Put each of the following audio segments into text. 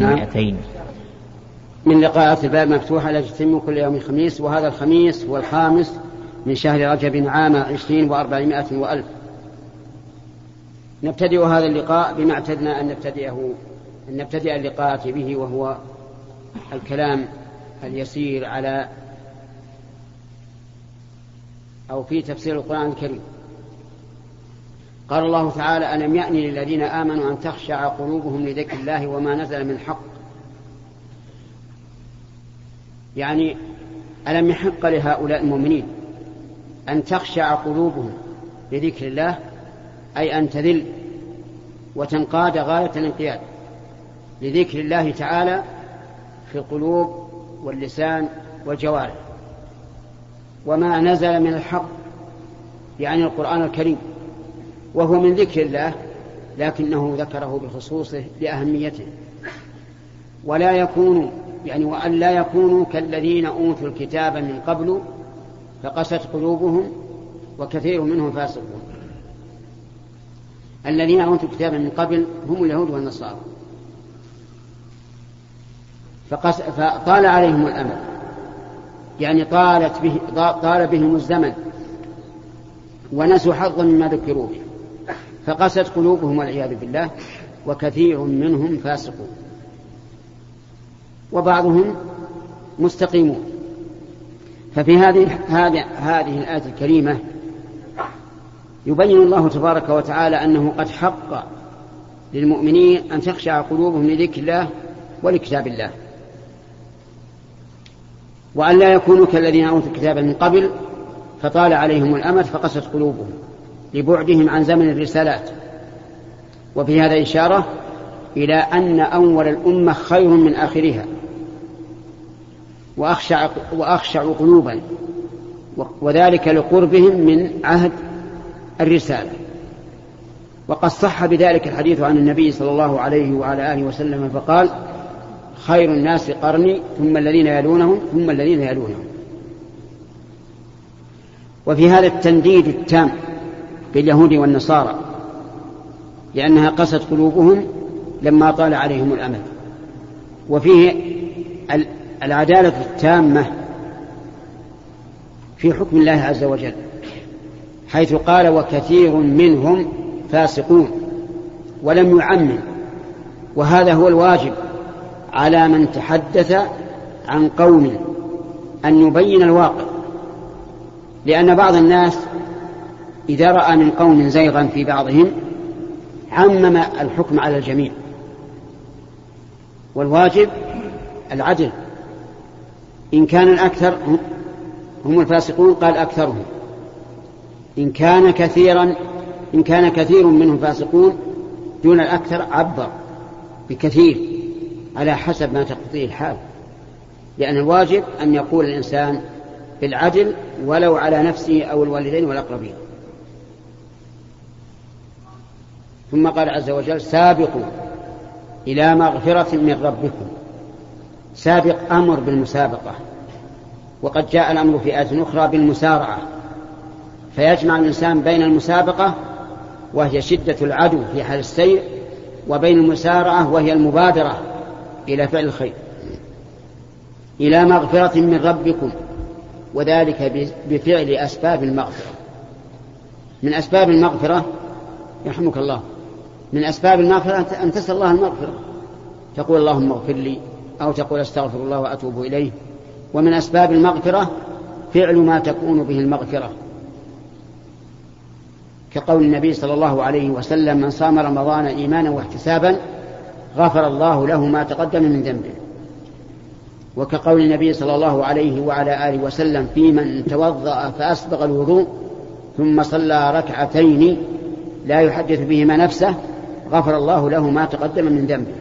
مئتين من لقاءات الباب مفتوحة التي تتم كل يوم خميس وهذا الخميس هو الخامس من شهر رجب عام عشرين وأربعمائة وألف. نبتدئ هذا اللقاء بما اعتدنا أن نبتدئه أن نبتدئ اللقاءات به وهو الكلام اليسير على أو في تفسير القرآن الكريم. قال الله تعالى ألم يأن للذين آمنوا أن تخشع قلوبهم لذكر الله وما نزل من حق؟ يعني ألم يحق لهؤلاء المؤمنين أن تخشع قلوبهم لذكر الله؟ أي أن تذل وتنقاد غاية الانقياد لذكر الله تعالى في القلوب واللسان والجوارح. وما نزل من الحق يعني القرآن الكريم. وهو من ذكر الله لكنه ذكره بخصوصه لأهميته. ولا يكون يعني وأن لا يكونوا كالذين أوتوا الكتاب من قبل فقست قلوبهم وكثير منهم فاسقون. الذين أوتوا الكتاب من قبل هم اليهود والنصارى. فقس فطال عليهم الأمل يعني طالت به طال بهم الزمن. ونسوا حظا مما ذكروا به. فقست قلوبهم والعياذ بالله وكثير منهم فاسقون. وبعضهم مستقيمون. ففي هذه هذه الآية الكريمة يبين الله تبارك وتعالى أنه قد حق للمؤمنين أن تخشع قلوبهم لذكر الله ولكتاب الله. وأن لا يكونوا كالذين أوتوا الكتاب من قبل فطال عليهم الأمد فقست قلوبهم. لبعدهم عن زمن الرسالات. وفي هذا إشارة إلى أن أول الأمة خير من آخرها. وأخشع, وأخشع قلوبا. وذلك لقربهم من عهد الرسالة. وقد صح بذلك الحديث عن النبي صلى الله عليه وعلى آله وسلم فقال خير الناس قرني ثم الذين يلونهم ثم الذين يلونهم. وفي هذا التنديد التام باليهود والنصارى لأنها قست قلوبهم لما طال عليهم الأمل. وفيه العدالة التامة في حكم الله عز وجل حيث قال وكثير منهم فاسقون ولم يعمم وهذا هو الواجب على من تحدث عن قوم أن يبين الواقع لأن بعض الناس إذا رأى من قوم زيغا في بعضهم عمم الحكم على الجميع. والواجب العدل. إن كان الأكثر هم الفاسقون قال أكثرهم. إن كان كثيرا إن كان كثير منهم فاسقون دون الأكثر عبر بكثير على حسب ما تقتضيه الحال. لأن الواجب أن يقول الإنسان بالعدل ولو على نفسه أو الوالدين والأقربين. ثم قال عز وجل سابقوا إلى مغفرة من ربكم. سابق أمر بالمسابقة وقد جاء الأمر في آية أخرى بالمسارعة فيجمع الإنسان بين المسابقة وهي شدة العدو في حال السير وبين المسارعة وهي المبادرة إلى فعل الخير. إلى مغفرة من ربكم وذلك بفعل أسباب المغفرة. من أسباب المغفرة يرحمك الله من أسباب المغفرة أن تسأل الله المغفرة. تقول اللهم اغفر لي أو تقول أستغفر الله وأتوب إليه. ومن أسباب المغفرة فعل ما تكون به المغفرة. كقول النبي صلى الله عليه وسلم من صام رمضان إيمانا واحتسابا غفر الله له ما تقدم من ذنبه. وكقول النبي صلى الله عليه وعلى آله وسلم في من توضأ فأسبغ الوضوء ثم صلى ركعتين لا يحدث بهما نفسه غفر الله له ما تقدم من ذنبه.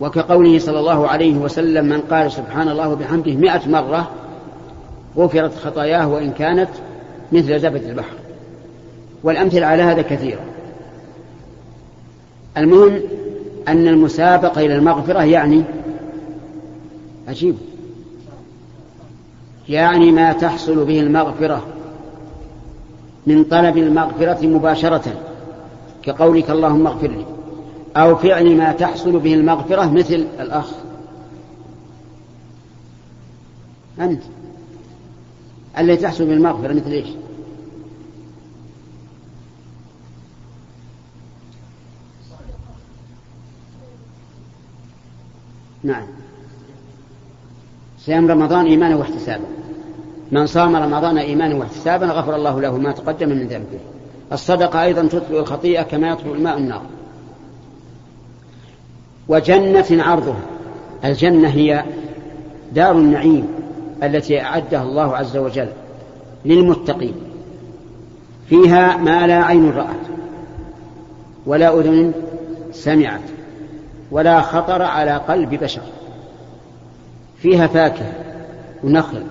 وكقوله صلى الله عليه وسلم من قال سبحان الله وبحمده مئة مرة غفرت خطاياه وإن كانت مثل زبد البحر. والأمثلة على هذا كثيرة. المهم أن المسابقة إلى المغفرة يعني عجيب يعني ما تحصل به المغفرة. من طلب المغفرة مباشرة. كقولك اللهم اغفر لي. أو فعل ما تحصل به المغفرة مثل الأخ. أنت. الذي تحصل به المغفرة مثل إيش؟ نعم. صيام رمضان إيمانا واحتسابا. من صام رمضان إيمانا واحتسابا غفر الله له ما تقدم من ذنبه. الصدقة أيضا تطفئ الخطيئة كما يطفئ الماء النار. وجنة عرضها. الجنة هي دار النعيم التي أعدها الله عز وجل للمتقين. فيها ما لا عين رأت ولا أذن سمعت ولا خطر على قلب بشر. فيها فاكهة ونخل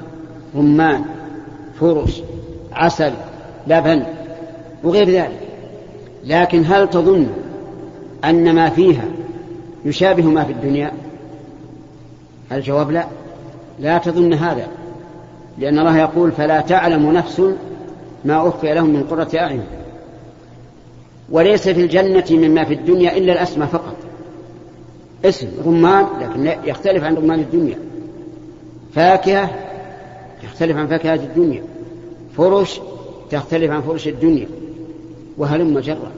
رمان فرش عسل لبن وغير ذلك. لكن هل تظن أن ما فيها يشابه ما في الدنيا؟ الجواب لا. لا تظن هذا لأن الله يقول فلا تعلم نفس ما أخفي لهم من قرة أعين. وليس في الجنة مما في الدنيا إلا الأسمى فقط. اسم رمان لكن يختلف عن رمان الدنيا. فاكهة يختلف عن فاكهة الدنيا. فرش تختلف عن فرش الدنيا. وهلم جرا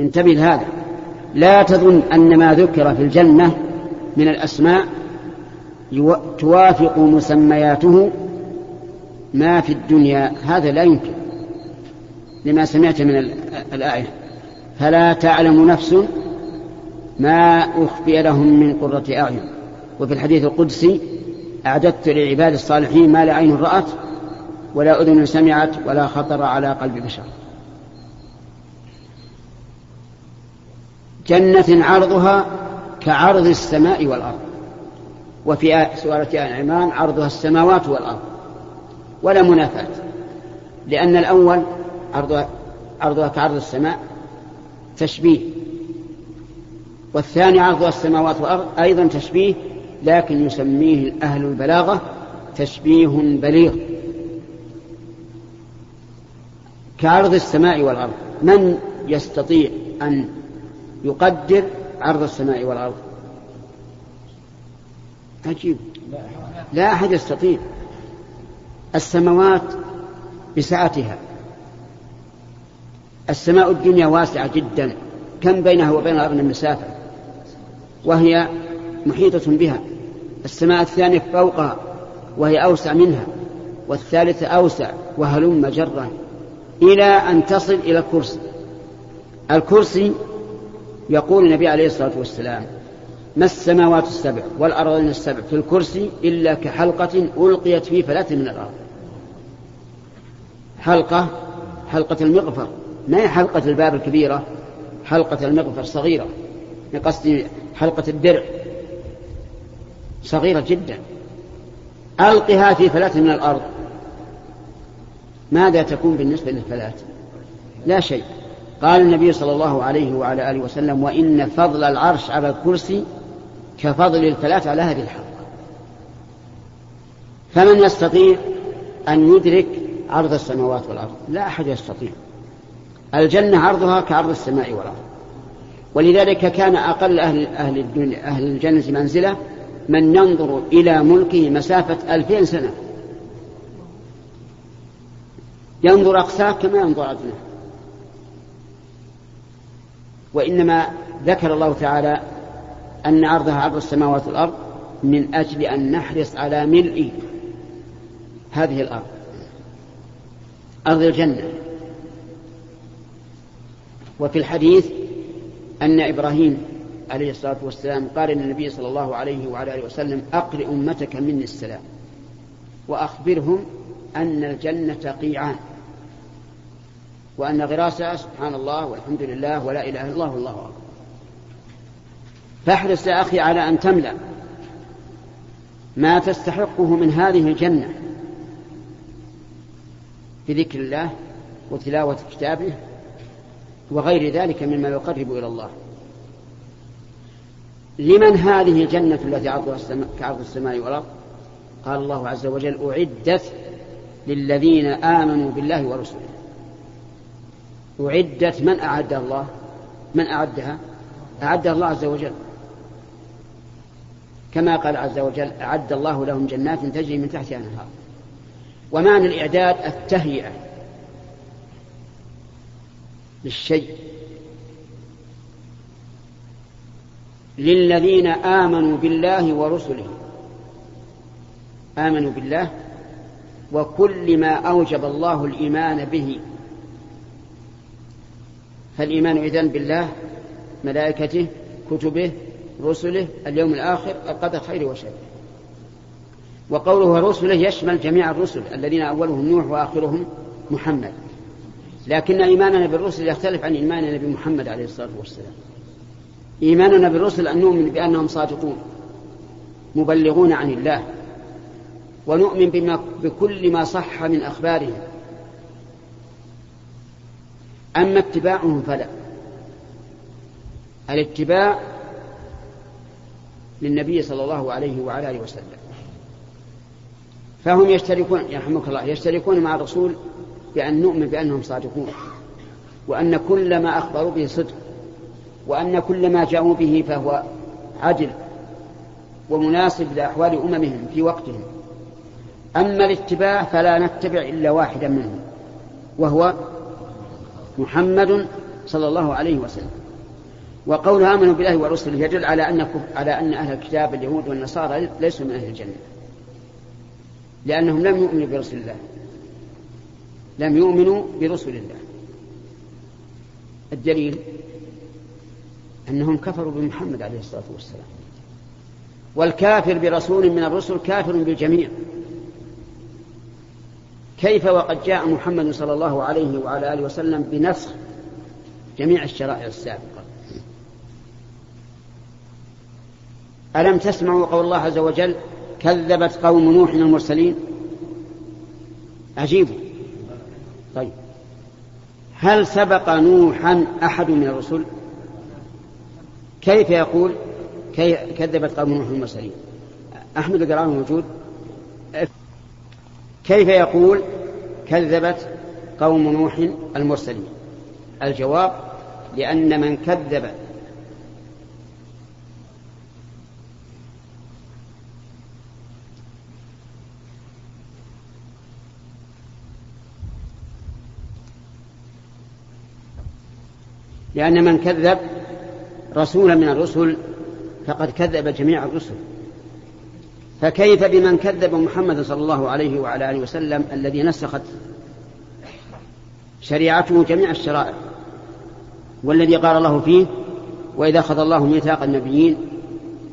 انتبه لهذا. لا تظن أن ما ذكر في الجنة من الأسماء توافق مسمياته ما في الدنيا. هذا لا يمكن. لما سمعت من الآية. فلا تعلم نفس ما أخفي لهم من قرة أعين. وفي الحديث القدسي أعددت للعباد الصالحين ما لا عين رأت ولا أذن سمعت ولا خطر على قلب بشر. جنة عرضها كعرض السماء والأرض وفي سورة آل عمران عرضها السماوات والأرض ولا منافاة لأن الأول عرضها, عرضها كعرض السماء تشبيه والثاني عرضها السماوات والأرض أيضا تشبيه لكن يسميه أهل البلاغة تشبيه بليغ. كعرض السماء والأرض من يستطيع أن يقدر عرض السماء والأرض؟ عجيب. لا أحد يستطيع. السماوات بسعتها. السماء الدنيا واسعة جدا. كم بينها وبين الأرض من وهي محيطة بها. السماء الثانية فوقها وهي أوسع منها والثالثة أوسع وهلم جرا. إلى أن تصل إلى الكرسي. الكرسي يقول النبي عليه الصلاة والسلام ما السماوات السبع والأرضين السبع في الكرسي إلا كحلقة ألقيت في فلاة من الأرض. حلقة حلقة المغفر. ما هي حلقة الباب الكبيرة؟ حلقة المغفر صغيرة. قصدي حلقة الدرع. صغيرة جدا. ألقها في فلاة من الأرض. ماذا تكون بالنسبة للفلاة لا شيء. قال النبي صلى الله عليه وعلى آله وسلم وإن فضل العرش على الكرسي كفضل الفلاة على هذه الحلقة. فمن يستطيع أن يدرك عرض السماوات والأرض؟ لا أحد يستطيع. الجنة عرضها كعرض السماء والأرض. ولذلك كان أقل أهل, أهل, أهل الجنة منزلة من ينظر إلى ملكه مسافة ألفين سنة. ينظر أقصاه كما ينظر أدناه وإنما ذكر الله تعالى أن عرضها عرض السماوات والأرض من أجل أن نحرص على ملء هذه الأرض. أرض الجنة. وفي الحديث أن إبراهيم عليه الصلاة والسلام قال للنبي صلى الله عليه وعلى آله وسلم أقرئ أمتك مني السلام وأخبرهم أن الجنة قيعان وأن غراسها سبحان الله والحمد لله ولا إله إلا الله والله أكبر. فاحرص يا أخي على أن تملأ ما تستحقه من هذه الجنة بذكر الله وتلاوة كتابه وغير ذلك مما يقرب إلى الله. لمن هذه الجنة التي عرضها السماء كعرض السماء والأرض؟ قال الله عز وجل أعدت للذين آمنوا بالله ورسله. أعدت من أعد الله؟ من أعدها؟ أعدها الله عز وجل. كما قال عز وجل أعد الله لهم جنات تجري من تحتها الأنهار. ومعنى الإعداد التهيئة للشيء. للذين آمنوا بالله ورسله. آمنوا بالله وكل ما أوجب الله الإيمان به. فالإيمان إذن بالله ملائكته كتبه رسله اليوم الآخر القدر خير وشر. وقوله رسله يشمل جميع الرسل الذين أولهم نوح وآخرهم محمد. لكن إيماننا بالرسل يختلف عن إيماننا بمحمد عليه الصلاة والسلام. إيماننا بالرسل أن نؤمن بأنهم صادقون مبلغون عن الله ونؤمن بما بكل ما صح من أخبارهم. أما اتباعهم فلا. الاتباع للنبي صلى الله عليه وعلى آله وسلم. فهم يشتركون يرحمك الله يشتركون مع الرسول بأن نؤمن بأنهم صادقون وأن كل ما أخبروا به صدق. وأن كل ما جاءوا به فهو عدل ومناسب لأحوال أممهم في وقتهم. أما الاتباع فلا نتبع إلا واحدا منهم وهو محمد صلى الله عليه وسلم. وقول آمنوا بالله ورسله يدل على أن على أن أهل الكتاب اليهود والنصارى ليسوا من أهل الجنة لأنهم لم يؤمنوا برسل الله. لم يؤمنوا برسل الله. الدليل أنهم كفروا بمحمد عليه الصلاة والسلام. والكافر برسول من الرسل كافر بالجميع. كيف وقد جاء محمد صلى الله عليه وعلى آله وسلم بنسخ جميع الشرائع السابقة؟ ألم تسمعوا قول الله عز وجل كذبت قوم نوح المرسلين؟ عجيب طيب. هل سبق نوحا أحد من الرسل؟ كيف يقول كي كذبت قوم نوح المرسلين؟ أحمد القرآن موجود؟ كيف يقول كذبت قوم نوح المرسلين؟ الجواب لأن من كذب لأن من كذب رسولا من الرسل فقد كذب جميع الرسل. فكيف بمن كذب محمد صلى الله عليه وعلى آله وسلم الذي نسخت شريعته جميع الشرائع والذي قال الله فيه؟ وإذا أخذ الله ميثاق النبيين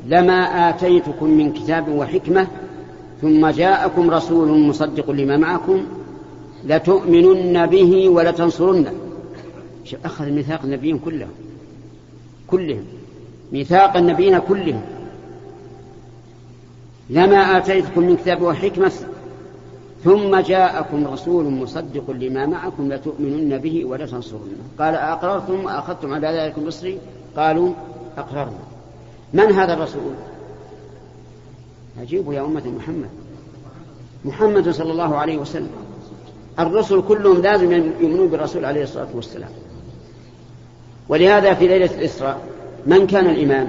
لما آتيتكم من كتاب وحكمة ثم جاءكم رسول مصدق لما معكم لتؤمنن به ولتنصرنه. أخذ ميثاق النبيين كلهم كلهم ميثاق النبيين كلهم. لما آتيتكم من كتاب وحكمة ثم جاءكم رسول مصدق لما معكم لتؤمنن به ولتنصرنه قال أقررتم وأخذتم على ذلك مصري قالوا أقررنا. من هذا الرسول؟ أجيبوا يا أمة محمد. محمد صلى الله عليه وسلم. الرسل كلهم لازم يؤمنون بالرسول عليه الصلاة والسلام. ولهذا في ليلة الإسراء من كان الإمام؟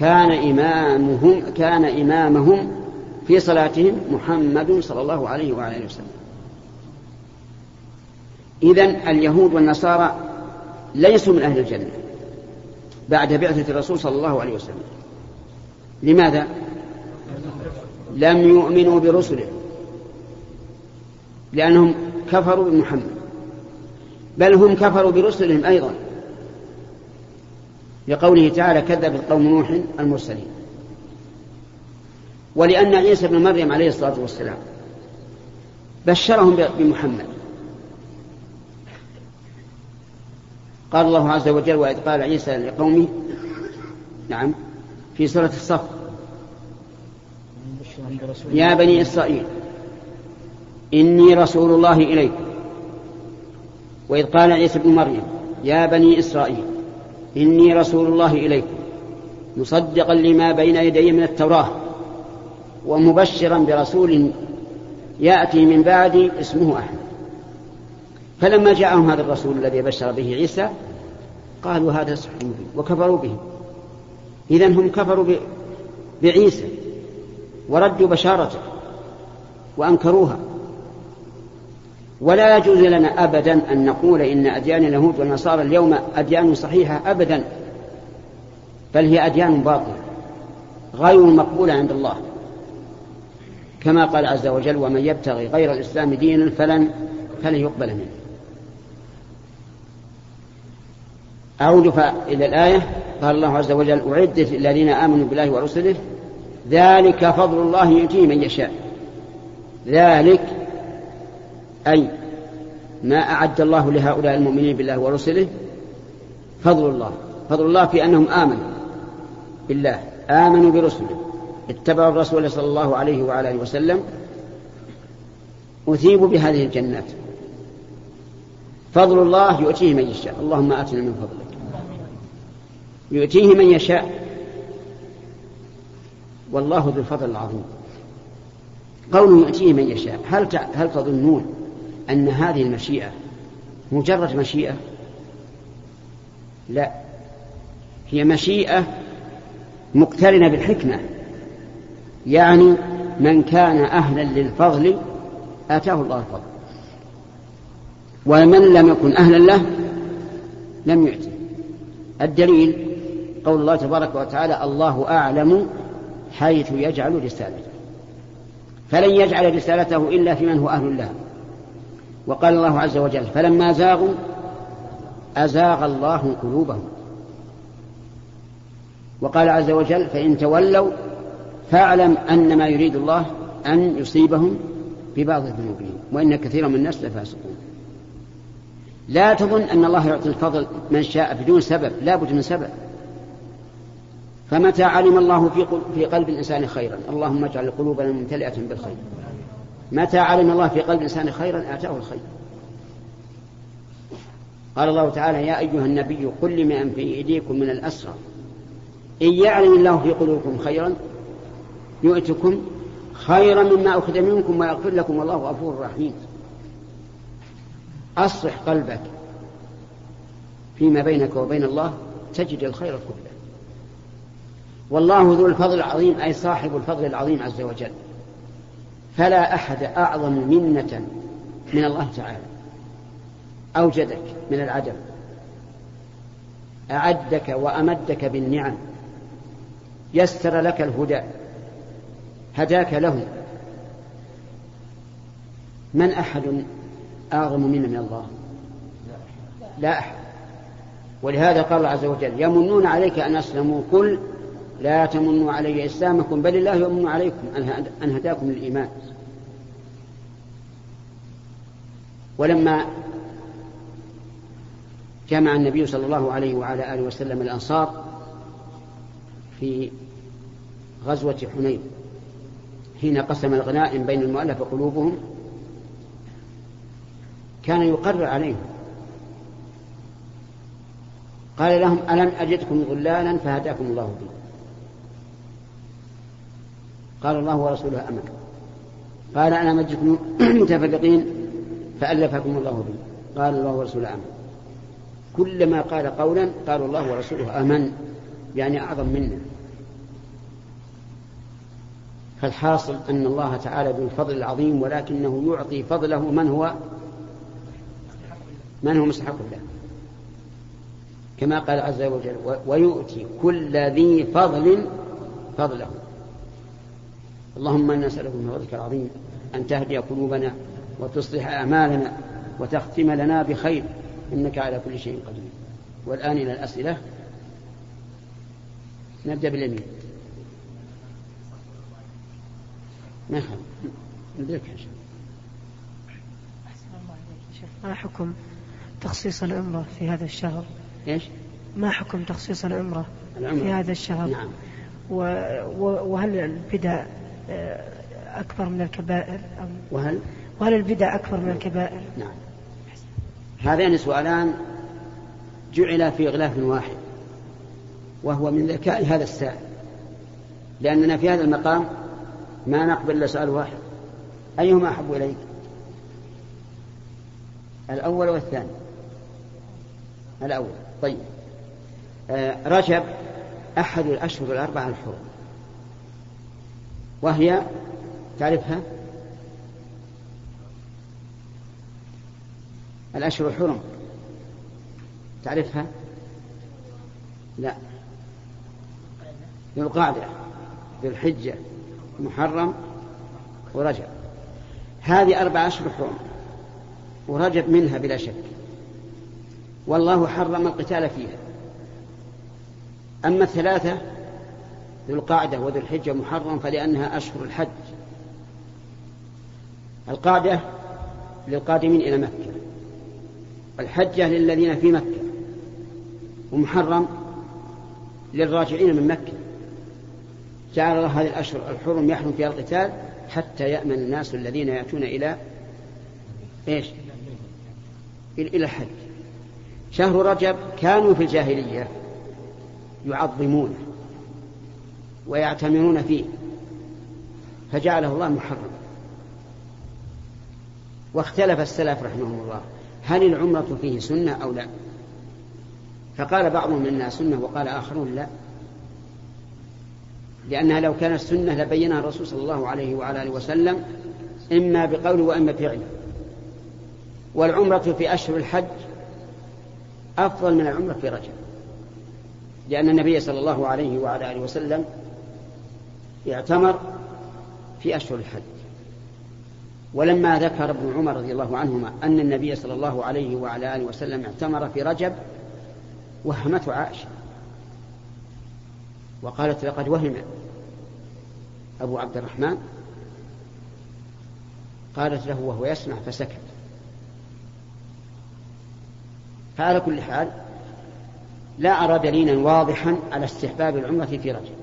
كان إمامهم كان إمامهم في صلاتهم محمد صلى الله عليه وعلى آله وسلم. إذن اليهود والنصارى ليسوا من أهل الجنة بعد بعثة الرسول صلى الله عليه وسلم. لماذا؟ لم يؤمنوا برسله لأنهم كفروا بمحمد. بل هم كفروا برسلهم أيضا. لقوله تعالى كذب قوم نوح المرسلين. ولأن عيسى بن مريم عليه الصلاة والسلام بشرهم بمحمد. قال الله عز وجل وإذ قال عيسى لقومه نعم في سورة الصف يا بني إسرائيل إني رسول الله إليكم. وإذ قال عيسى بن مريم يا بني إسرائيل إني رسول الله إليكم مصدقا لما بين يدي من التوراة ومبشرا برسول يأتي من بعدي اسمه أحمد. فلما جاءهم هذا الرسول الذي بشر به عيسى قالوا هذا سحر مبين وكفروا به. إذا هم كفروا بعيسى وردوا بشارته وأنكروها. ولا يجوز لنا أبدا أن نقول إن أديان اليهود والنصارى اليوم أديان صحيحة أبدا بل هي أديان باطلة غير مقبولة عند الله. كما قال عز وجل ومن يبتغي غير الإسلام دينا فلن فلن يقبل منه. أعود إلى الآية قال الله عز وجل أعدت للذين آمنوا بالله ورسله ذلك فضل الله يؤتيه من يشاء. ذلك أي ما أعد الله لهؤلاء المؤمنين بالله ورسله فضل الله. فضل الله في أنهم آمنوا بالله آمنوا برسله اتبعوا الرسول صلى الله عليه وعلى آله وسلم أثيبوا بهذه الجنات. فضل الله يؤتيه من يشاء. اللهم آتنا من فضلك. يؤتيه من يشاء. والله ذو الفضل العظيم. قوله يؤتيه من يشاء هل هل تظنون أن هذه المشيئة مجرد مشيئة؟ لا. هي مشيئة مقترنة بالحكمة. يعني من كان أهلا للفضل آتاه الله الفضل. ومن لم يكن أهلا له لم يؤته. الدليل قول الله تبارك وتعالى الله أعلم حيث يجعل رسالته. فلن يجعل رسالته إلا في من هو أهل لها وقال الله عز وجل فلما زاغوا أزاغ الله قلوبهم. وقال عز وجل فإن تولوا فاعلم أن ما يريد الله أن يصيبهم ببعض ذنوبهم وإن كثيرا من الناس لفاسقون. لا تظن أن الله يعطي الفضل من شاء بدون سبب لا بد من سبب. فمتى علم الله في قلب الإنسان خيرا؟ اللهم اجعل قلوبنا ممتلئة بالخير. متى علم الله في قلب الإنسان خيرا آتاه الخير. قال الله تعالى يا أيها النبي قل لمن في أيديكم من الأسرى. إن يعلم الله في قلوبكم خيرا يؤتكم خيرا مما أخذ منكم ويغفر لكم والله غفور رحيم. أصلح قلبك فيما بينك وبين الله تجد الخير كله. والله ذو الفضل العظيم أي صاحب الفضل العظيم عز وجل. فلا أحد أعظم منة من الله تعالى. أوجدك من العدم. أعدك وأمدك بالنعم. يسر لك الهدى. هداك له. من أحد أعظم منا من الله؟ لا أحد. ولهذا قال الله عز وجل يمنون عليك أن أسلموا قل لا تمنوا علي إسلامكم بل الله يمن عليكم أن هداكم للإيمان. ولما جمع النبي صلى الله عليه وعلى آله وسلم الأنصار في غزوة حنين حين قسم الغنائم بين المؤلف قلوبهم كان يقرر عليهم. قال لهم ألم أجدكم ضلالا فهداكم الله بي قال الله ورسوله أمك قال ألم أجدكم متفرقين فألفكم الله بي قال الله ورسوله أمك كلما قال قولا قال الله ورسوله أمن. يعني أعظم منا فالحاصل أن الله تعالى بالفضل العظيم ولكنه يعطي فضله من هو؟ من هو مستحق له؟ كما قال عز وجل ويؤتي كل ذي فضل فضله. اللهم إنا نسألك من فضلك العظيم أن تهدي قلوبنا وتصلح أعمالنا وتختم لنا بخير. إنك على كل شيء قدير. والآن إلى الأسئلة. نبدأ باليمين. ما يخالف؟ ندركها ما حكم تخصيص العمرة في هذا الشهر؟ إيش؟ ما حكم تخصيص العمرة, العمرة. في هذا الشهر؟ نعم. و... وهل البدع أكبر من الكبائر أم؟ وهل؟ وهل البدع أكبر من الكبائر؟ نعم. هذان سؤالان جعل في غلاف واحد وهو من ذكاء هذا السائل لأننا في هذا المقام ما نقبل إلا سؤال واحد. أيهما أحب إليك؟ الأول والثاني. الأول. طيب. آه، رجب أحد الأشهر الأربعة الحرم. وهي تعرفها؟ الأشهر الحرم تعرفها؟ لا. ذو القعدة ذو الحجة محرم ورجب. هذه أربع أشهر حرم ورجب منها بلا شك. والله حرم القتال فيها. أما الثلاثة ذو القعدة وذو الحجة محرم فلأنها أشهر الحج. القعدة للقادمين إلى مكة. الحجة للذين في مكة. ومحرم للراجعين من مكة. جعل الله هذه الأشهر الحرم يحرم فيها القتال حتى يأمن الناس الذين يأتون إلى إيش؟ إلى الحج. شهر رجب كانوا في الجاهلية يعظمونه. ويعتمرون فيه. فجعله الله محرم واختلف السلف رحمهم الله. هل العمرة فيه سنة أو لا؟ فقال بعضهم إنها سنة وقال آخرون لا. لأنها لو كانت سنة لبينها الرسول صلى الله عليه وعلى آله وسلم إما بقوله وإما بفعله والعمرة في أشهر الحج أفضل من العمرة في رجب. لأن النبي صلى الله عليه وعلى آله وسلم اعتمر في أشهر الحج. ولما ذكر ابن عمر رضي الله عنهما أن النبي صلى الله عليه وعلى آله وسلم اعتمر في رجب وهمته عائشة. وقالت لقد وهم أبو عبد الرحمن. قالت له وهو يسمع فسكت. فعلى كل حال لا أرى دليلا واضحا على استحباب العمرة في رجب.